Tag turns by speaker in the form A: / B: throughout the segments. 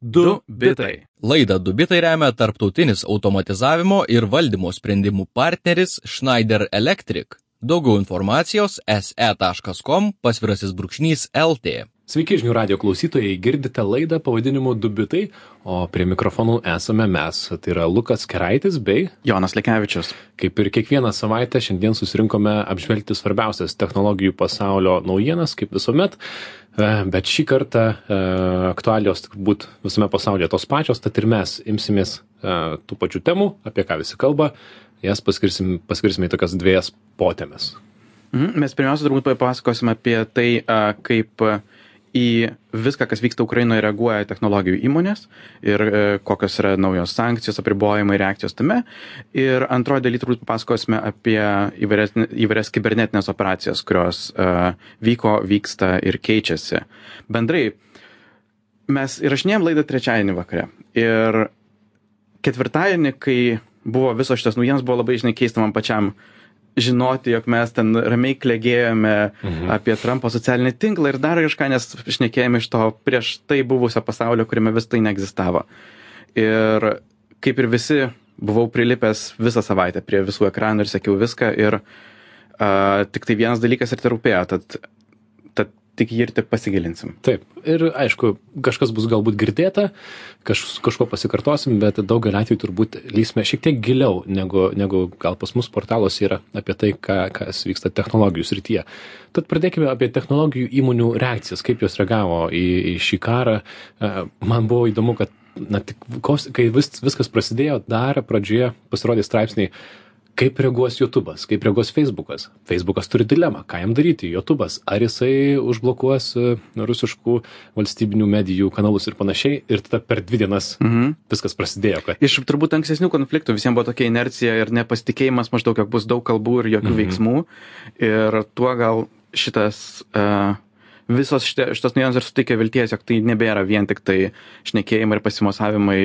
A: Du bitai.
B: Laidą Dubitai remia tarptautinis automatizavimo ir valdymo sprendimų partneris Schneider Electric. Daugiau informacijos se.com pasvirasis brūkšnys LT.
A: Sveiki žinių radio klausytojai, girdite laidą pavadinimu Dubitai, o prie mikrofonų esame mes. Tai yra Lukas Keraitis bei
C: Jonas Lekevičius.
A: Kaip ir kiekvieną savaitę, šiandien susirinkome apžvelgti svarbiausias technologijų pasaulio naujienas, kaip visuomet. E, bet šį kartą e, aktualios turbūt visame pasaulyje tos pačios, tad ir mes imsimės e, tų pačių temų, apie ką visi kalba, jas paskirsim, paskirsime į tokias dviejas potėmes.
C: Mhm. Mes pirmiausia turbūt papasakosim apie tai, kaip į viską, kas vyksta Ukrainoje, reaguoja technologijų įmonės ir e, kokios yra naujos sankcijos, apribojimai, reakcijos tame. Ir antroji daly turbūt papasakosime apie įvairias, įvairias kibernetinės operacijas, kurios e, vyko, vyksta ir keičiasi. Bendrai, mes įrašinėjom laidą trečiadienį vakare. Ir ketvirtadienį, kai buvo visos šitas naujienos, buvo labai, žinai, keista man pačiam žinoti, jog mes ten ramiai klegėjome mhm. apie Trumpo socialinį tinklą ir dar kažką, nes šnekėjome iš to prieš tai buvusio pasaulio, kuriame vis tai neegzistavo. Ir kaip ir visi, buvau prilipęs visą savaitę prie visų ekranų ir sekiau viską ir uh, tik tai vienas dalykas ir tai rūpėjo, tad, tik jį ir tik pasigilinsim.
A: Taip, ir aišku, kažkas bus galbūt girdėta, kaž, kažko pasikartosim, bet daugelį atvejų turbūt lysime šiek tiek giliau, negu, negu gal pas mus portalos yra apie tai, ką, kas vyksta technologijų srityje. Tad pradėkime apie technologijų įmonių reakcijas, kaip jos reagavo į, į šį karą. E, man buvo įdomu, kad na, tik, kai vis, viskas prasidėjo, dar pradžioje pasirodė straipsniai kaip reaguos jutubas kaip reaguos feisbukas feisbukas turi dilemą ką jam daryti jutubas ar jisai užblokuos e, rusiškų valstybinių medijų kanalus ir panašiai ir tada per dvi dienas
C: Mhm.
A: viskas prasidėjo kad
C: Iš turbūt ankstesnių konfliktų visiems buvo tokia inercija ir nepasitikėjimas maždaug, jog bus daug kalbų ir jokių
A: Mhm.
C: veiksmų. Ir tuo gal šitas, uh, visos šitie, šitos naujienos ir suteikia vilties, jog tai nebėra vien tik tai šnekėjimai ir pasimosavimai,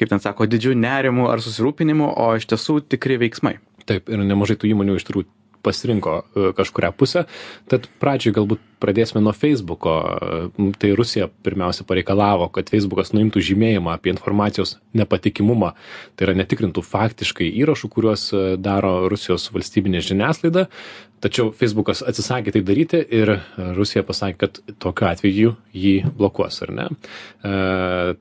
C: kaip ten sako, didžių nerimų ar susirūpinimų, o iš tiesų tikri veiksmai.
A: taip ir nemažai tų įmonių iš tikrųjų pasirinko e, kažkurią pusę. Tad pradžiai galbūt pradėsime nuo feisbuko E, tai rusija pirmiausia pareikalavo kad feisbukas nuimtų žymėjimą apie informacijos nepatikimumą. Tai yra netikrintų faktiškai įrašų kuriuos e, daro rusijos valstybinė žiniasklaida. Tačiau feisbukas atsisakė tai daryti ir rusija pasakė kad tokiu atveju jį blokuos ar ne? E,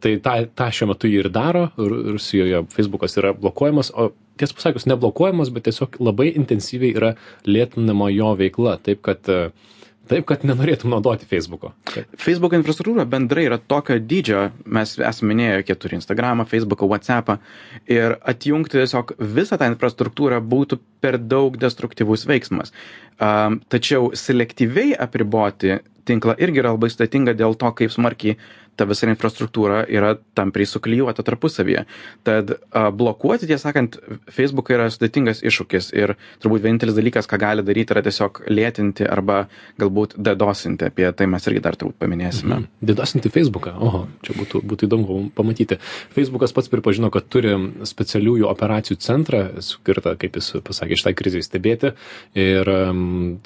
A: tai tą tą šiuo metu ji ir daro. Ru- rusijoje feisbukas yra blokuojamas o tiesą pasakius neblokuojamas bet tiesiog labai intensyviai yra lėtinama jo veikla. Taip kad e, taip kad nenorėtum naudoti feisbuko
C: Facebook infrastruktūra bendrai yra tokio dydžio, mes esame minėję, jie turi Instagramą, Facebooką, WhatsAppą ir atjungti tiesiog visą tą infrastruktūrą būtų per daug destruktyvus veiksmas. Um, tačiau selektyviai apriboti tinklą irgi yra labai sudėtinga dėl to, kaip smarkiai ta visa infrastruktūra yra tampriai suklyjuota tarpusavyje. Tad a, blokuoti, tiesą sakant, Facebooką yra sudėtingas iššūkis ir turbūt vienintelis dalykas, ką gali daryti, yra tiesiog lėtinti arba galbūt dedosinti. Apie tai mes irgi dar turbūt paminėsime. Mhm.
A: Didosinti Facebooką. Oho, čia būtų, būtų įdomu pamatyti. Facebookas pats pripažino, kad turi specialiųjų operacijų centrą, skirtą, kaip jis pasakė, šitai krizai stebėti. Ir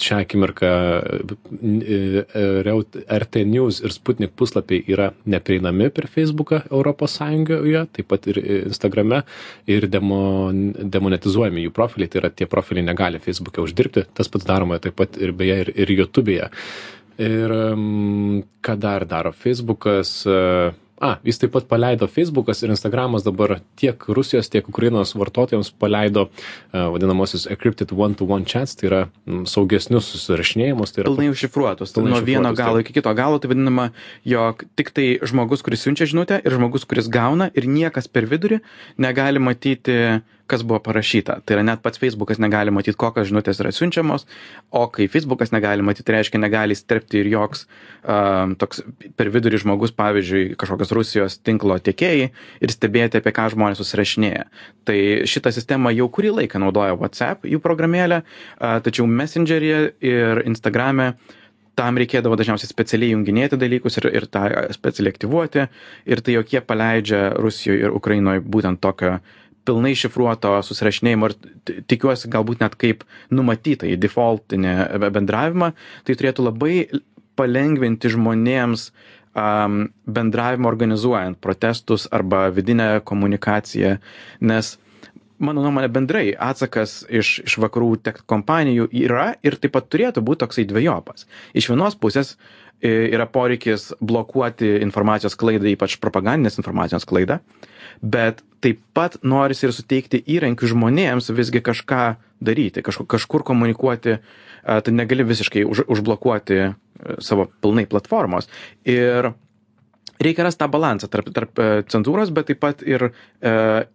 A: šią akimirką e, e, Reut- RT News ir Sputnik puslapiai yra neprieinami per Facebooką Europos Sąjungoje, taip pat ir Instagrame ir demon, demonetizuojami jų profiliai, tai yra tie profiliai negali Facebook'e uždirbti, tas pats daroma taip pat ir beje ir, ir YouTube'e. Ir um, ką dar daro Facebookas? A, jis taip pat paleido Facebookas ir Instagramas dabar tiek Rusijos, tiek Ukrainos vartotojams paleido uh, vadinamosius encrypted one-to-one chats, tai yra mm, saugesnius susirašinėjimus. Tai yra
C: Pilnai užšifruotus. Tai nuo vieno galo iki kito galo, tai vadinama, jog tik tai žmogus, kuris siunčia žinutę ir žmogus, kuris gauna ir niekas per vidurį negali matyti, kas buvo parašyta. Tai yra net pats Facebookas negali matyti, kokios žinutės yra siunčiamos, o kai Facebookas negali matyti, tai reiškia negali įsterpti ir joks um, toks per vidurį žmogus, pavyzdžiui, kažkokios Rusijos tinklo tiekėjai ir stebėti, apie ką žmonės susirašinėja. Tai šitą sistemą jau kurį laiką naudoja WhatsApp, jų programėlė, a, tačiau Messengeryje ir Instagrame tam reikėdavo dažniausiai specialiai junginėti dalykus ir, ir tą specialiai aktyvuoti. Ir tai jokie paleidžia Rusijoje ir Ukrainoje būtent tokio pilnai šifruoto susirašinėjimo ir tikiuosi galbūt net kaip numatyta į defaultinį be- bendravimą, tai turėtų labai palengvinti žmonėms um, bendravimą organizuojant protestus arba vidinę komunikaciją, nes mano nuomonė bendrai atsakas iš, iš vakarų tech kompanijų yra ir taip pat turėtų būti toksai dviejopas. Iš vienos pusės yra poreikis blokuoti informacijos klaidą, ypač propagandinės informacijos klaidą, bet taip pat norisi ir suteikti įrankių žmonėms visgi kažką daryti, kažkur, kažkur komunikuoti, tai negali visiškai už, užblokuoti savo pilnai platformos. Ir reikia rasti tą balansą tarp, tarp cenzūros, bet taip pat ir e,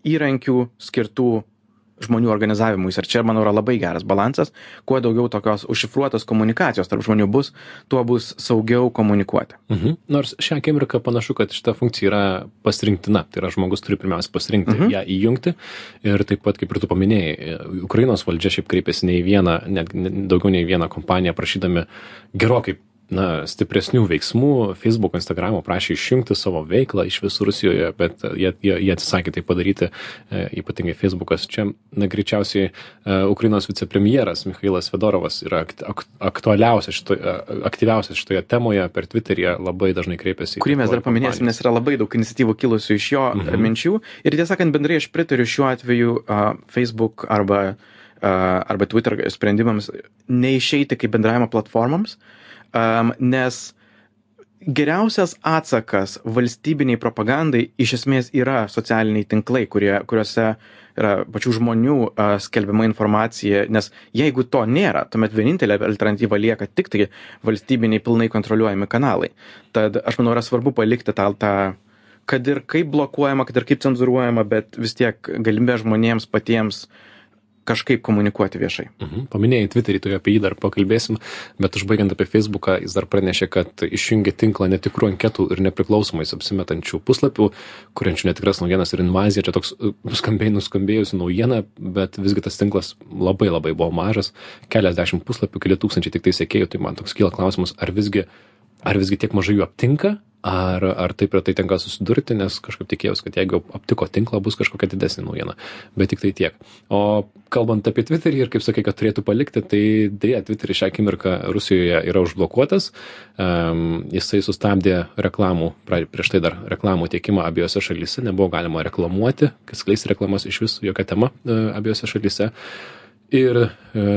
C: įrankių skirtų žmonių organizavimuisi. Ir čia, manau, yra labai geras balansas. Kuo daugiau tokios užšifruotos komunikacijos tarp žmonių bus, tuo bus saugiau komunikuoti.
A: Mhm. Nors šią akimirką panašu, kad šita funkcija yra pasirinktina. Tai yra žmogus turi pirmiausia pasirinkti mhm. ją įjungti. Ir taip pat, kaip ir tu paminėjai, Ukrainos valdžia šiaip kreipėsi ne į vieną, net daugiau nei vieną kompaniją prašydami gerokai na stipresnių veiksmų feisbuko instagramo prašė išjungti savo veiklą iš visų rusijoje bet jie jie jie atsisakė tai padaryti e, ypatingai feisbukas čia na greičiausiai e, ukrainos vicepremjeras michailas fedorovas yra akt ak aktualiausias šitoj e, aktyviausias šitoje temoje per tviterį labai dažnai kreipiasi
C: kurį mes dar paminėsim nes yra labai daug iniciatyvų kilusių iš jo mhm. minčių. Ir tiesą sakant bendrai aš pritariu šiuo atveju facebook arba arba twitter sprendimams neišeiti kaip bendravimo platformoms nes geriausias atsakas valstybinei propagandai iš esmės yra socialiniai tinklai, kurie, kuriuose yra pačių žmonių uh, skelbiama informacija, nes jeigu to nėra, tuomet vienintelė alternatyva lieka tik tai valstybiniai pilnai kontroliuojami kanalai. Tad aš manau yra svarbu palikti tą, tą kad ir kaip blokuojama, kad ir kaip cenzuruojama, bet vis tiek galimybė žmonėms patiems uh, kažkaip komunikuoti viešai.
A: Mhm. Paminėjai Twitterį, tu apie jį dar pakalbėsim, bet užbaigiant apie Facebooką, jis dar pranešė, kad išjungė tinklą netikrų anketų ir nepriklausomais apsimetančių puslapių, kuriančių netikras naujienas ir invaziją. Čia toks uh, skambiai nuskambėjusi naujiena, bet visgi tas tinklas labai labai buvo mažas, keliasdešimt puslapių, keli tūkstančiai tik tai sekėjų, tai man toks kyla klausimas, ar visgi, ar visgi tiek mažai jų aptinka, ar ar taip retai tenka susidurti nes kažkaip tikėjaus kad jeigu aptiko tinklą bus kažkokia didesnė naujiena. Bet tiktai tiek. O kalbant apie tviterį ir kaip sakai kad turėtų palikti tai deja tviteris šią akimirką rusijoje yra užblokuotas. Um, jisai sustabdė reklamų pra, prieš tai dar reklamų tiekimą abiejose šalyse. Nebuvo galima reklamuoti skleisti reklamas išvis jokia tema uh, abiejose šalyse ir e,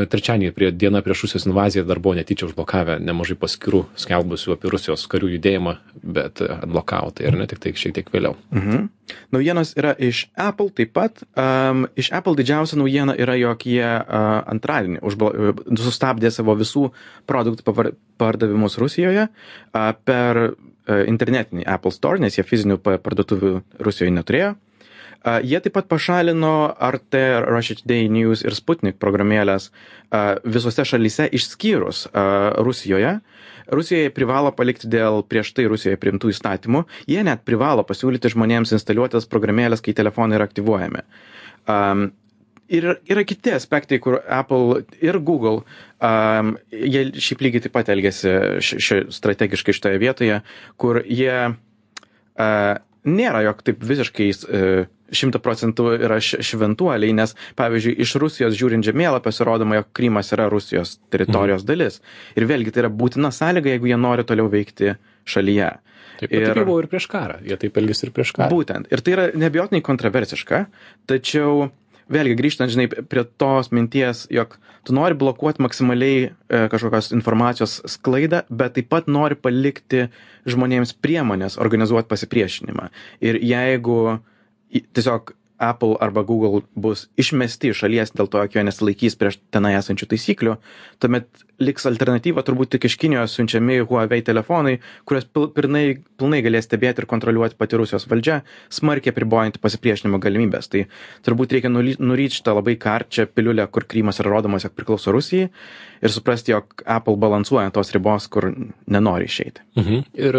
A: trečiadienį prie diena prieš rusijos invaziją dar buvo netyčia užblokavę nemažai paskyrų skelbusių apie rusijos karių judėjimą bet atblokavo tai ar ne tiktai šiek tiek vėliau.
C: Mhm. naujienos yra iš apple taip pat. Um, iš apple didžiausia naujiena yra jog jie uh, antradienį užblo, sustabdė savo visų produktų pardavimus rusijoje uh, per uh, internetinį apple store nes jie fizinių parduotuvių rusijoje neturėjo Jie taip pat pašalino RT, Russia Today News ir Sputnik programėlės visose šalyse išskyrus Rusijoje. Rusijoje privalo palikti dėl prieš tai Rusijoje priimtų įstatymų. Jie net privalo pasiūlyti žmonėms instaliuotas programėlės, kai telefonai yra aktyvuojami. Ir yra kiti aspektai, kur Apple ir Google, um, jie šiaip lygiai taip pat elgesi ši, ši, strategiškai šitoje vietoje, kur jie uh, nėra jog taip visiškai uh, šimta procentų yra šventuoliai, nes, pavyzdžiui, iš Rusijos žiūrint žemėlapį rodoma, jog Krymas yra Rusijos teritorijos mhm. dalis. Ir vėlgi tai yra būtina sąlyga, jeigu jie nori toliau veikti šalyje.
A: Taip, ir tai buvo ir prieš karą, jie taip elgėsi ir prieš karą.
C: Būtent. Ir tai yra nebijotinai kontroversiška, tačiau vėlgi grįžtant, žinai, prie tos minties, jog tu nori blokuoti maksimaliai e, kažkokios informacijos sklaidą, bet taip pat nori palikti žmonėms priemonės organizuoti pasipriešinimą. Ir jeigu tiesiog Apple arba Google bus išmesti iš šalies dėl to, jog jie nesilaikys prieš tenai esančių taisyklių, tuomet liks alternatyva turbūt tik iš Kinijos siunčiami Huawei telefonai, kuriuos pilnai, pilnai galės stebėti ir kontroliuoti pati Rusijos valdžia, smarkiai pribojant pasipriešinimo galimybės. Tai turbūt reikia nuryti šitą labai karčią piliulę, kur Krymas yra rodomas, jog priklauso Rusijai ir suprasti, jog Apple balansuoja tos ribos, kur nenori išeiti.
A: Mhm. Ir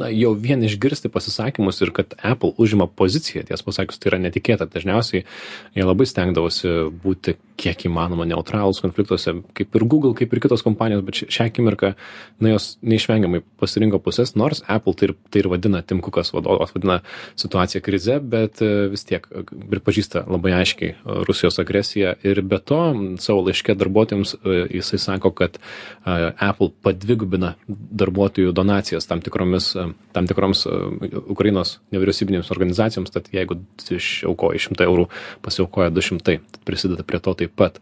A: na, jau vien išgirsti pasisakymus ir kad Apple užima poziciją, ties pasakius, tai yra netikėta. Dažniausiai jie labai stengdavosi būti kiek įmanoma neutralūs konfliktuose, kaip ir Google, kaip ir kitos kompanijos, bet šią akimirką, na, jos neišvengiamai pasirinko pusės, nors Apple tai ir, tai ir vadina, Tim Cookas vadovas vadina situaciją krize, bet e, vis tiek e, pripažįsta labai aiškiai Rusijos agresiją. Ir be to savo laiškė darbuotojams jisai sako, kad Apple padvigubina darbuotojų donacijas tam tikromis, tam tikroms Ukrainos nevyriausybinėms organizacijoms, tad jeigu išaukoja 100 eurų, pasiaukoja 200, tad prisideda prie to taip pat.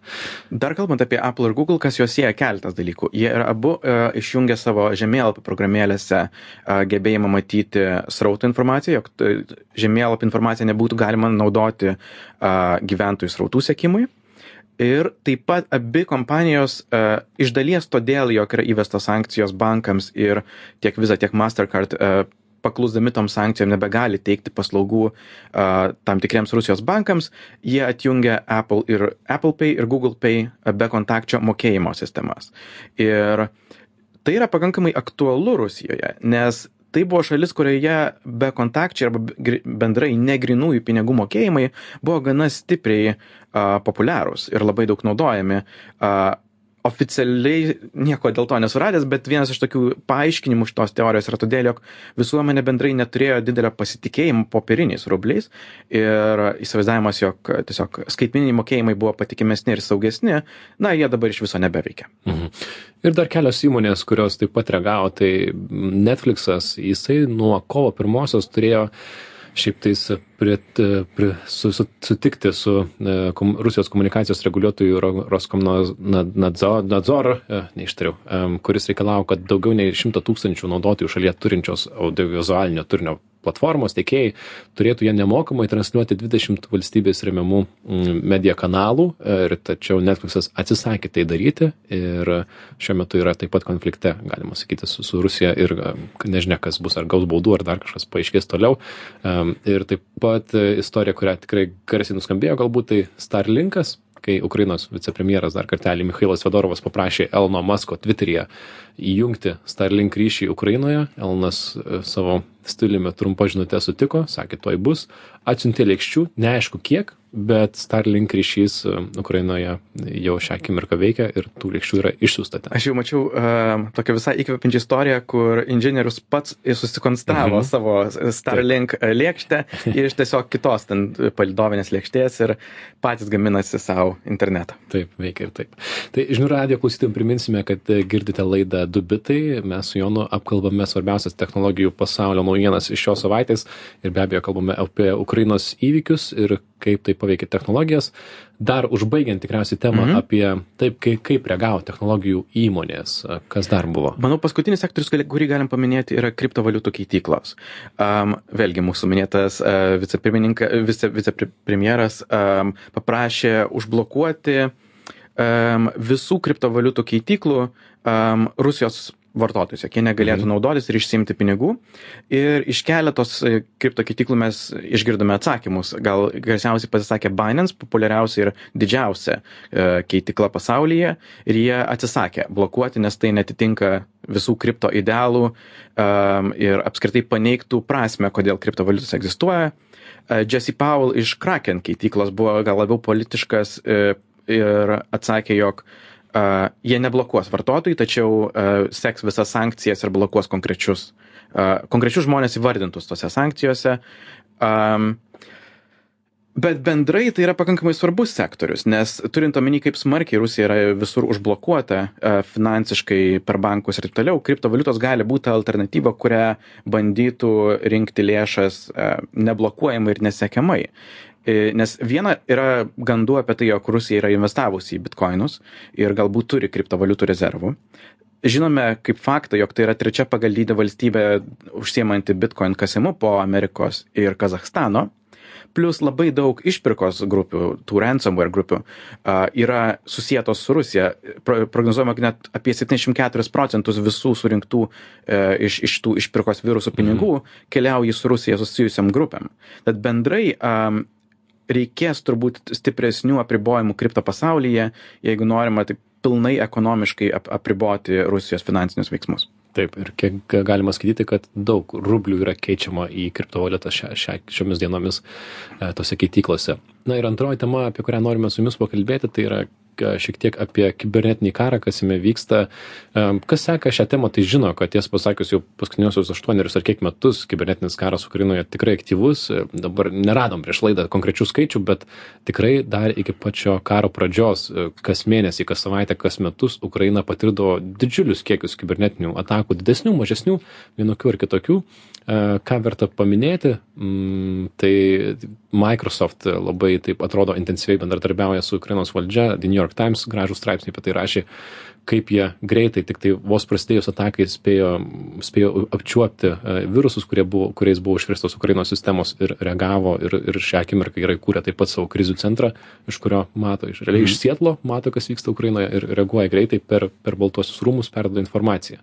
C: Dar kalbant apie Apple ir Google, kas juos sieja keletas dalykų. Jie yra abu uh, išjungę savo žemėlapį programėlėse uh, gebėjimą matyti srautų informaciją, jog žemėlapį informaciją nebūtų galima naudoti uh, gyventojų srautų sekimui. Ir taip pat abi kompanijos uh, iš dalies todėl, jog yra įvestos sankcijos bankams ir tiek Visa, tiek Mastercard uh, paklusdami tom sankcijom nebegali teikti paslaugų uh, tam tikriems Rusijos bankams, jie atjungia Apple ir Apple Pay ir Google Pay bekontakčio mokėjimo sistemas. Ir tai yra pakankamai aktualu Rusijoje, nes tai buvo šalis, kurioje be kontakčiai arba bendrai negrinųjų pinigų mokėjimai buvo gana stipriai uh, populiarūs ir labai daug naudojami. Uh, oficialiai nieko dėl to nesuradęs, bet vienas iš tokių paaiškinimų šitos teorijos yra todėl, jog visuomenė bendrai neturėjo didelio pasitikėjimo popieriniais rubliais ir įsivaizdavimas, jog tiesiog skaitmininiai mokėjimai buvo patikimesni ir saugesni, na, jie dabar iš viso nebeveikia. Mhm.
A: Ir dar kelios įmonės, kurios taip pat reagavo, tai Netflixas, jisai nuo kovo pirmosios turėjo šiaip tais prie, prie, su, su, sutikti su e, kom, Rusijos komunikacijos reguliuotojų Roskomnadzor, nadzor, e, neištariau, e, kuris reikalavo, kad daugiau nei 100 tūkstančių naudotojų šalyje turinčios audiovizualinio turinio platformos tiekėjai turėtų ją nemokamai transliuoti 20 valstybės remiamų mm, media kanalų, ir tačiau Netflixas atsisakė tai daryti ir šiuo metu yra taip pat konflikte, galima sakyti, su, su Rusija ir nežinia, kas bus, ar gaus baudų, ar dar kažkas paaiškės toliau. Ir taip pat e, istorija, kurią tikrai garsiai nuskambėjo, galbūt tai Starlinkas, kai Ukrainos vicepremjeras dar kartelį Mikhailas Fedorovas paprašė Elno Masko Twitteryje įjungti Starlink ryšį Ukrainoje. Elnas e, savo stiliumi trumpa žinutė sutiko, sakė, toj bus, atsiuntė lėkščių, neaišku kiek, bet Starlink ryšys e, Ukrainoje jau šią akimirką veikia ir tų lėkščių yra išsiųsta ten.
C: Aš jau mačiau uh, tokią visai įkvepiančią istoriją, kur inžinierius pats susikonstravo mhm. savo Starlink lėkštę iš tiesiog kitos ten palidovinės lėkštės ir patys gaminasi savo internetą.
A: Taip, veikia ir taip. Tai žinių radio klausytėm priminsime, kad girdite laidą Du bitai. Mes su Jonu apkalbame svarbiausias technologijų pasaulio naujienas iš šios savaitės ir be abejo kalbame apie Ukrainos įvykius ir kaip tai paveikia technologijas. Dar užbaigiant tikriausiai temą mhm. apie taip, kaip, kaip reagavo technologijų įmonės, kas dar buvo.
C: Manau, paskutinis sektorius, kurį galim paminėti, yra kriptovaliutų keityklos. Um, vėlgi, mūsų minėtas uh, vice, vicepremjeras um, paprašė užblokuoti um, visų kriptovaliutų keityklų Rusijos vartotojus, jie negalėtų mhm. naudotis ir išsimti pinigų. Ir iš keletos e, kriptokeityklų mes išgirdome atsakymus. Gal garsiausiai pasisakė Binance, populiariausia ir didžiausia e, keitykla pasaulyje. Ir jie atsisakė blokuoti, nes tai netitinka visų kripto idealų um, ir apskritai paneigtų prasme, kodėl kriptovaliutos egzistuoja. Uh, Jesse Powell iš Kraken keityklos buvo gal labiau politiškas ir atsakė, jog uh, jie neblokuos vartotojų, tačiau uh, seks visas sankcijas ir blokuos konkrečius, uh, konkrečius žmonės įvardintus tose sankcijose. Um, Bet bendrai tai yra pakankamai svarbus sektorius, nes turint omeny, kaip smarkiai Rusija yra visur užblokuota finansiškai per bankus ir taip toliau, kriptovaliutos gali būti alternatyva, kurią bandytų rinkti lėšas neblokuojamai ir nesekiamai. E, nes viena yra gandų apie tai, jog Rusija yra investavusi į bitkoinus ir galbūt turi kriptovaliutų rezervų. Žinome kaip faktą, jog tai yra trečia pagal dydį valstybė užsiemanti bitcoin kasimu po Amerikos ir Kazahstano. Plus labai daug išpirkos grupių, tų ransomware grupių yra susijėtos su Rusija. Pro, prognozuojama, kad net apie 74 procentus visų surinktų uh, iš, iš tų išpirkos virusų pinigų mm. keliauja su Rusija susijusiam grupėm. Tad bendrai reikės turbūt stipresnių apribojimų kripto pasaulyje, jeigu norima taip pilnai ekonomiškai ap apriboti Rusijos finansinius veiksmus.
A: Taip, ir kiek galima skaityti, kad daug rublių yra keičiama į kriptovaliutą šiomis dienomis e, tose keityklose. Na ir antroji tema, apie kurią norime su jumis pakalbėti, tai yra šiek tiek apie kibernetinį karą, kas jame vyksta. Kas seka šią temą, tai žino, kad ties pasakius jau paskutiniosius aštuonerius ar kiek metus kibernetinis karas Ukrainoje tikrai aktyvus. Dabar neradom prieš laidą konkrečių skaičių, bet tikrai dar iki pačio karo pradžios, kas mėnesį, kas savaitę, kas metus Ukraina patirdavo didžiulius kiekius kibernetinių atakų, didesnių, mažesnių, vienokių ar kitokių. Ką verta paminėti, mm, tai Microsoft labai taip atrodo intensyviai bendradarbiauja su Ukrainos valdžia. The New York Times gražų straipsnį apie tai rašė, kaip jie greitai tiktai vos prasidėjus atakai spėjo spėjo apčiuopti e, virusus kurie buvo kuriais buvo užkrėstos ukrainos sistemos ir reagavo ir ir šią akimirką yra įkūrę taip pat savo krizių centrą iš kurio mato iš realiai iš
C: Mhm.
A: sietlo mato kas vyksta ukrainoje ir reaguoja greitai per per baltuosius rūmus perduoda informaciją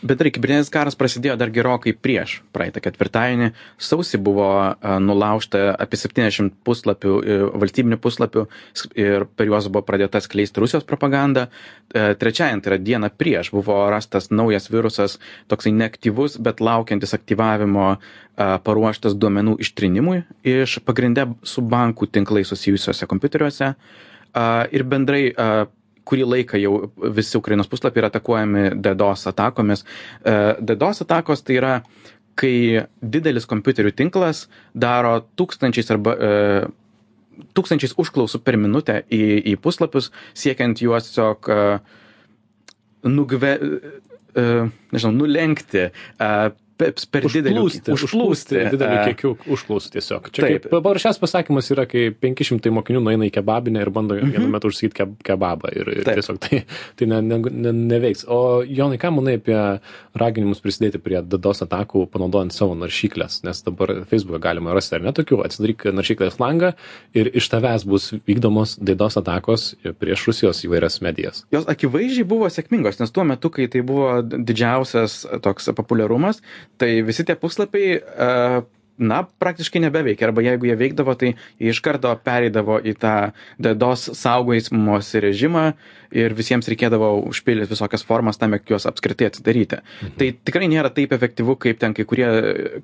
C: Bendrai, kibernetinis karas prasidėjo dar gerokai prieš praeitą ketvirtadienį. Sausį buvo a, nulaužta apie 70 puslapių, e, valstybinių puslapių ir per juos buvo pradėta skleisti Rusijos propaganda. E, Trečiajant, tai yra diena prieš, buvo rastas naujas virusas, toksai neaktyvus, bet laukiantis aktyvavimo paruoštas duomenų ištrinimui iš pagrindę su bankų tinklai susijusiuose kompiuteriuose. Ir bendrai kurį laiką jau visi Ukrainos puslapiai yra atakuojami DDoS atakomis. DDoS atakos tai yra, kai didelis kompiuterių tinklas daro tūkstančiais arba tūkstančiais užklausų per minutę į, į puslapius, siekiant juos tiesiog e, nugve, e, nežinau, nulenkti e, pe- per dideliu
A: užplūsti užplūsti. dideliu
C: e,
A: kiekiu užklausų tiesiog. Čia
C: taip.
A: kaip paprasčiausias pasakymas yra kai penki šimtai mokinių nueina į kebabinę ir bando vienu metu užsakyt keb kebabą ir ir
C: Taip.
A: tiesiog tai tai ne ne ne neveiks. O jonai ką manai apie raginimus prisidėti prie DDoS atakų panaudojant savo naršykles nes dabar feisbuke galima rasti ar ne tokių? Atsidaryk naršyklės langą ir iš tavęs bus vykdomos DDoS atakos prieš Rusijos įvairias medijas.
C: Jos akivaizdžiai buvo sėkmingos, nes tuo metu, kai tai buvo didžiausias toks populiarumas, tai visi tie puslapiai, e, na, praktiškai nebeveikia. Arba jeigu jie veikdavo, tai jie iš karto pereidavo į tą DDoS saugojimosi režimą ir visiems reikėdavo užpildyti visokias formas tam, jog juos apskritai atsidaryti. Mhm. Tai tikrai nėra taip efektyvu, kaip ten kai, kurie,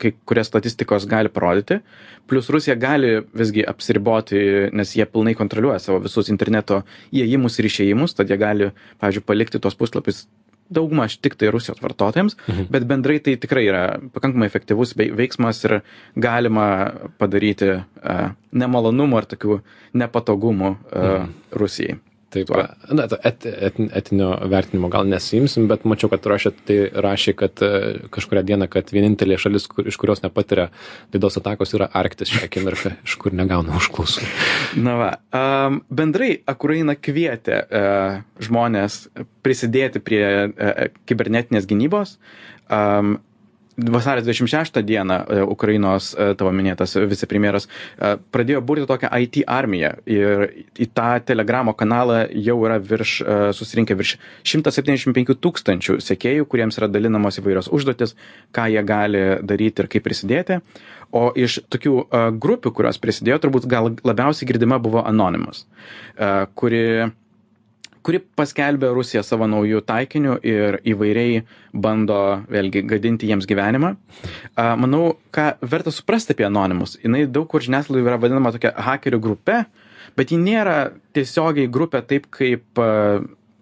C: kai kurie statistikos gali parodyti. Plus Rusija gali visgi apsiriboti, nes jie pilnai kontroliuoja savo visus interneto įėjimus ir išėjimus, tad jie gali, pavyzdžiui, palikti tos puslapius daugmaž tik tai Rusijos vartotojams, mhm. bet bendrai tai tikrai yra pakankamai efektyvus vei- veiksmas ir galima padaryti uh, nemalonumų ar tokių nepatogumų uh, mhm. Rusijai.
A: Taip,
C: Tuo.
A: na, to et, et, etinio vertinimo gal nesiimsim, bet mačiau, kad rašė, tai rašė, kad e, kažkuria diena, kad vienintelė šalis, kur, iš kurios nepatiria didos atakos, yra Arktis šią akimirką, iš kur negauna užklausų.
C: Na va, um, bendrai Ukraina kvietė uh, žmonės prisidėti prie uh, kibernetinės gynybos. Um, Vasario 26 dieną e, Ukrainos e, tavo minėtas vicepremjeras e, pradėjo burti tokią IT armiją ir į tą telegramo kanalą jau yra virš, susirinkę virš 175 tūkstančių sekėjų, kuriems yra dalinamos įvairios užduotis, ką jie gali daryti ir kaip prisidėti. O iš tokių grupių, kurios prisidėjo, turbūt gal labiausiai girdima buvo Anonymous, uh, kuri kuri paskelbė Rusiją savo naujų taikinių ir įvairiai bando vėlgi gadinti jiems gyvenimą. Manau, ką verta suprasti apie Anonimus. Jis daug kur žiniasklaidoje yra vadinama tokia hakerių grupe, bet ji nėra tiesiogiai grupė taip kaip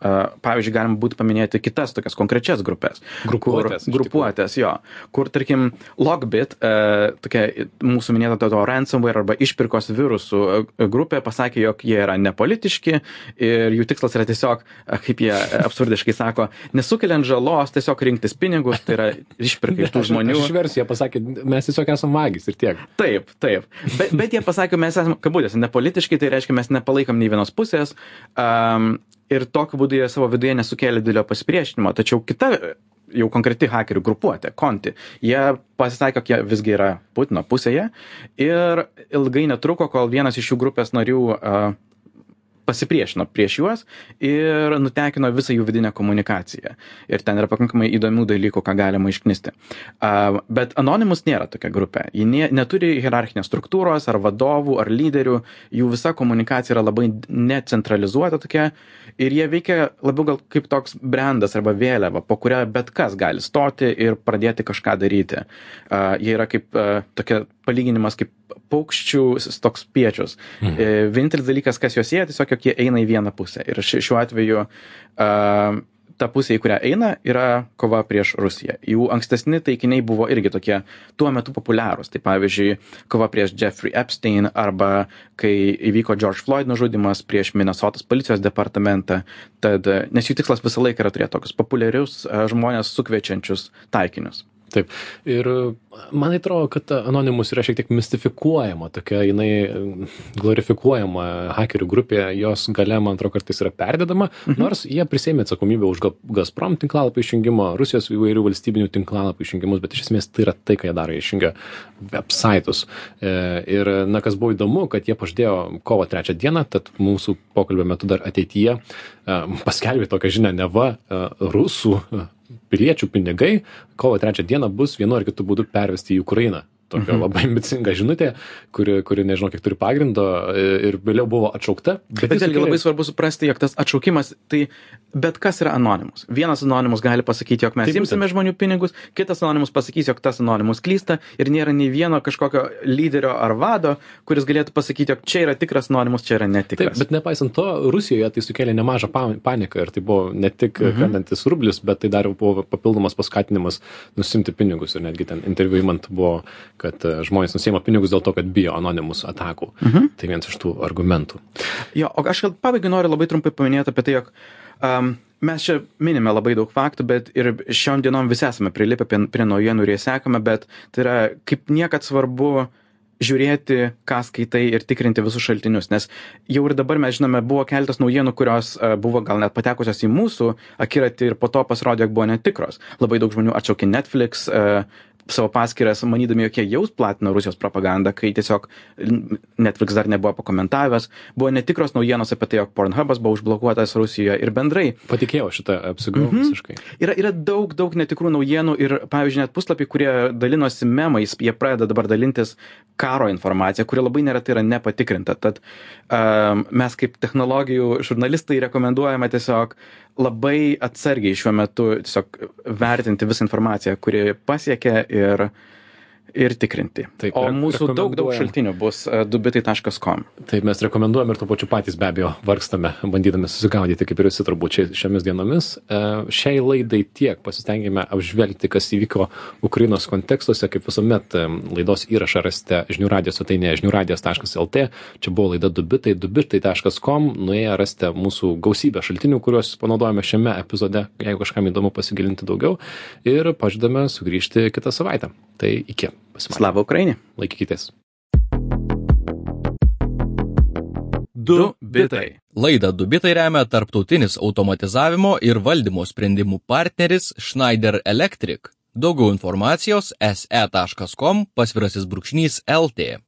C: pavyzdžiui, galima būtų paminėti kitas tokias konkrečias grupės.
A: Grupuotės,
C: Kur, grupuotės, jo. Kur, tarkim, Logbit, e, tokia mūsų minėta to ransomware arba išpirkos virusų e, grupė pasakė, jog jie yra nepolitiški ir jų tikslas yra tiesiog, e, kaip jie absurdiškai sako, nesukeliant žalos, tiesiog rinktis pinigus, tai yra išpirka iš tų žmonių.
A: Aš versiu, jie pasakė, mes tiesiog esame magis ir tiek.
C: Taip, taip. Bet, bet jie pasakė, mes esame kabutėse nepolitiški, tai reiškia, mes nepalaikom nei vienos pusės. Um, ir tokiu būdu jie savo viduje nesukėlė didelio pasipriešinimo. Tačiau kita jau konkreti hakerių grupuotė, Konti, jie pasisakė, jog jie visgi yra Putino pusėje ir ilgai netruko, kol vienas iš jų grupės narių pasipriešino prieš juos ir nutekino visą jų vidinę komunikaciją. Ir ten yra pakankamai įdomių dalykų, ką galima išknisti. Uh, bet Anonymous nėra tokia grupė. Ji ne, neturi hierarchinės struktūros ar vadovų ar lyderių. Jų visa komunikacija yra labai necentralizuota tokia. Ir jie veikia labiau gal kaip toks brandas arba vėliava, po kurią bet kas gali stoti ir pradėti kažką daryti. Uh, jie yra kaip uh, tokia palyginimas kaip paukščių toks piečius. Mhm. E, vienintelis dalykas, kas juos sieja, tiesiog jog jie eina į vieną pusę. Ir šiuo atveju uh, ta pusė, į kurią eina, yra kova prieš Rusiją. Jų ankstesni taikiniai buvo irgi tokie tuo metu populiarūs. Tai pavyzdžiui, kova prieš Jeffrey Epstein arba kai įvyko George Floyd nužudimas prieš Minnesotos policijos departamentą. Tad, nes jų tikslas visą laiką yra turėti tokius populiarius žmonės sukviečiančius taikinius.
A: Taip. Ir man atrodo, kad Anonymous yra šiek tiek mistifikuojama, tokia jinai glorifikuojama hakerių grupė, jos gale, man atrodo, kartais yra perdedama, mhm. nors jie prisėmė atsakomybę už Gazprom tinklalapį išjungimo, Rusijos įvairių valstybinių tinklalapį išjungimus, bet iš esmės tai yra tai, ką jie daro, jie išjungia websaitus. E, ir, na, kas buvo įdomu, kad jie pažadėjo kovo trečią dieną, tad mūsų pokalbio metu dar ateityje e, paskelbė tokią žinią, neva e, rusų piliečių pinigai kovo trečią dieną bus vienu ar kitu būdu pervesti į Ukrainą tokia mhm. labai ambicinga žinutė, kuri, kuri nežinau, kiek turi pagrindo ir vėliau buvo atšaukta.
C: Bet, bet vėlgi labai svarbu suprasti, jog tas atšaukimas, tai bet kas yra anonimus. Vienas anonimus gali pasakyti, jog mes Taip, imsime žmonių pinigus, kitas anonimus pasakys, jog tas anonimus klysta ir nėra nei vieno kažkokio lyderio ar vado, kuris galėtų pasakyti, jog čia yra tikras anonimus, čia yra netikras.
A: Taip, bet nepaisant to, Rusijoje tai sukėlė nemažą paniką ir tai buvo ne tik mhm. krentantis rublis, bet tai dar buvo papildomas paskatinimas nusimti pinigus ir netgi ten interviu įmant buvo kad e, žmonės nusėma pinigus dėl to, kad bijo anonimus atakų. Mhm. Tai vienas iš tų argumentų.
C: Jo, o aš gal pabaigai noriu labai trumpai paminėti apie tai, jog um, mes čia minime labai daug faktų, bet ir šiom dienom visi esame prilipę prie, prie naujienų ir jie sekame, bet tai yra kaip niekad svarbu žiūrėti, ką skaitai ir tikrinti visus šaltinius, nes jau ir dabar mes žinome, buvo keletas naujienų, kurios uh, buvo gal net patekusios į mūsų akiratį ir po to pasirodė, jog buvo netikros. Labai daug žmonių atšaukė Netflix, uh, savo paskyras manydami, jog jie jaus platino Rusijos propagandą, kai tiesiog Netflix dar nebuvo pakomentavęs, buvo netikros naujienos apie tai, jog Pornhubas buvo užblokuotas Rusijoje ir bendrai.
A: Patikėjau šitą apsigavau -hmm. visiškai.
C: Yra, yra daug, daug netikrų naujienų ir, pavyzdžiui, net puslapiai, kurie dalinosi memais, jie pradeda dabar dalintis karo informacija, kuri labai neretai yra nepatikrinta. Tad um, mes kaip technologijų žurnalistai rekomenduojame tiesiog labai atsargiai šiuo metu tiesiog vertinti visą informaciją, kuri pasiekia ir ir tikrinti. Taip, o mūsų daug, daug šaltinių bus e, dubitai.com.
A: Taip, mes rekomenduojam ir tuo pačiu patys be abejo vargstame, bandydami susigaudyti, kaip ir visi turbūt šiomis dienomis. E, šiai laidai tiek pasistengėme apžvelgti, kas įvyko Ukrainos kontekstuose, kaip visuomet e, laidos įrašą rasite žinių radijos svetainėje žiniųradijas.lt. Čia buvo laida dubitai, dubitai.com, nuėję rasite mūsų gausybę šaltinių, kuriuos panaudojame šiame epizode, jeigu kažkam įdomu pasigilinti daugiau. Ir pažadame sugrįžti kitą savaitę. Tai iki.
C: Slava Ukrainė.
A: Laikykitės.
B: Du bitai. Laidą Du bitai remia tarptautinis automatizavimo ir valdymo sprendimų partneris Schneider Electric. Daugiau informacijos se.com pasvirasis brūkšnys LT.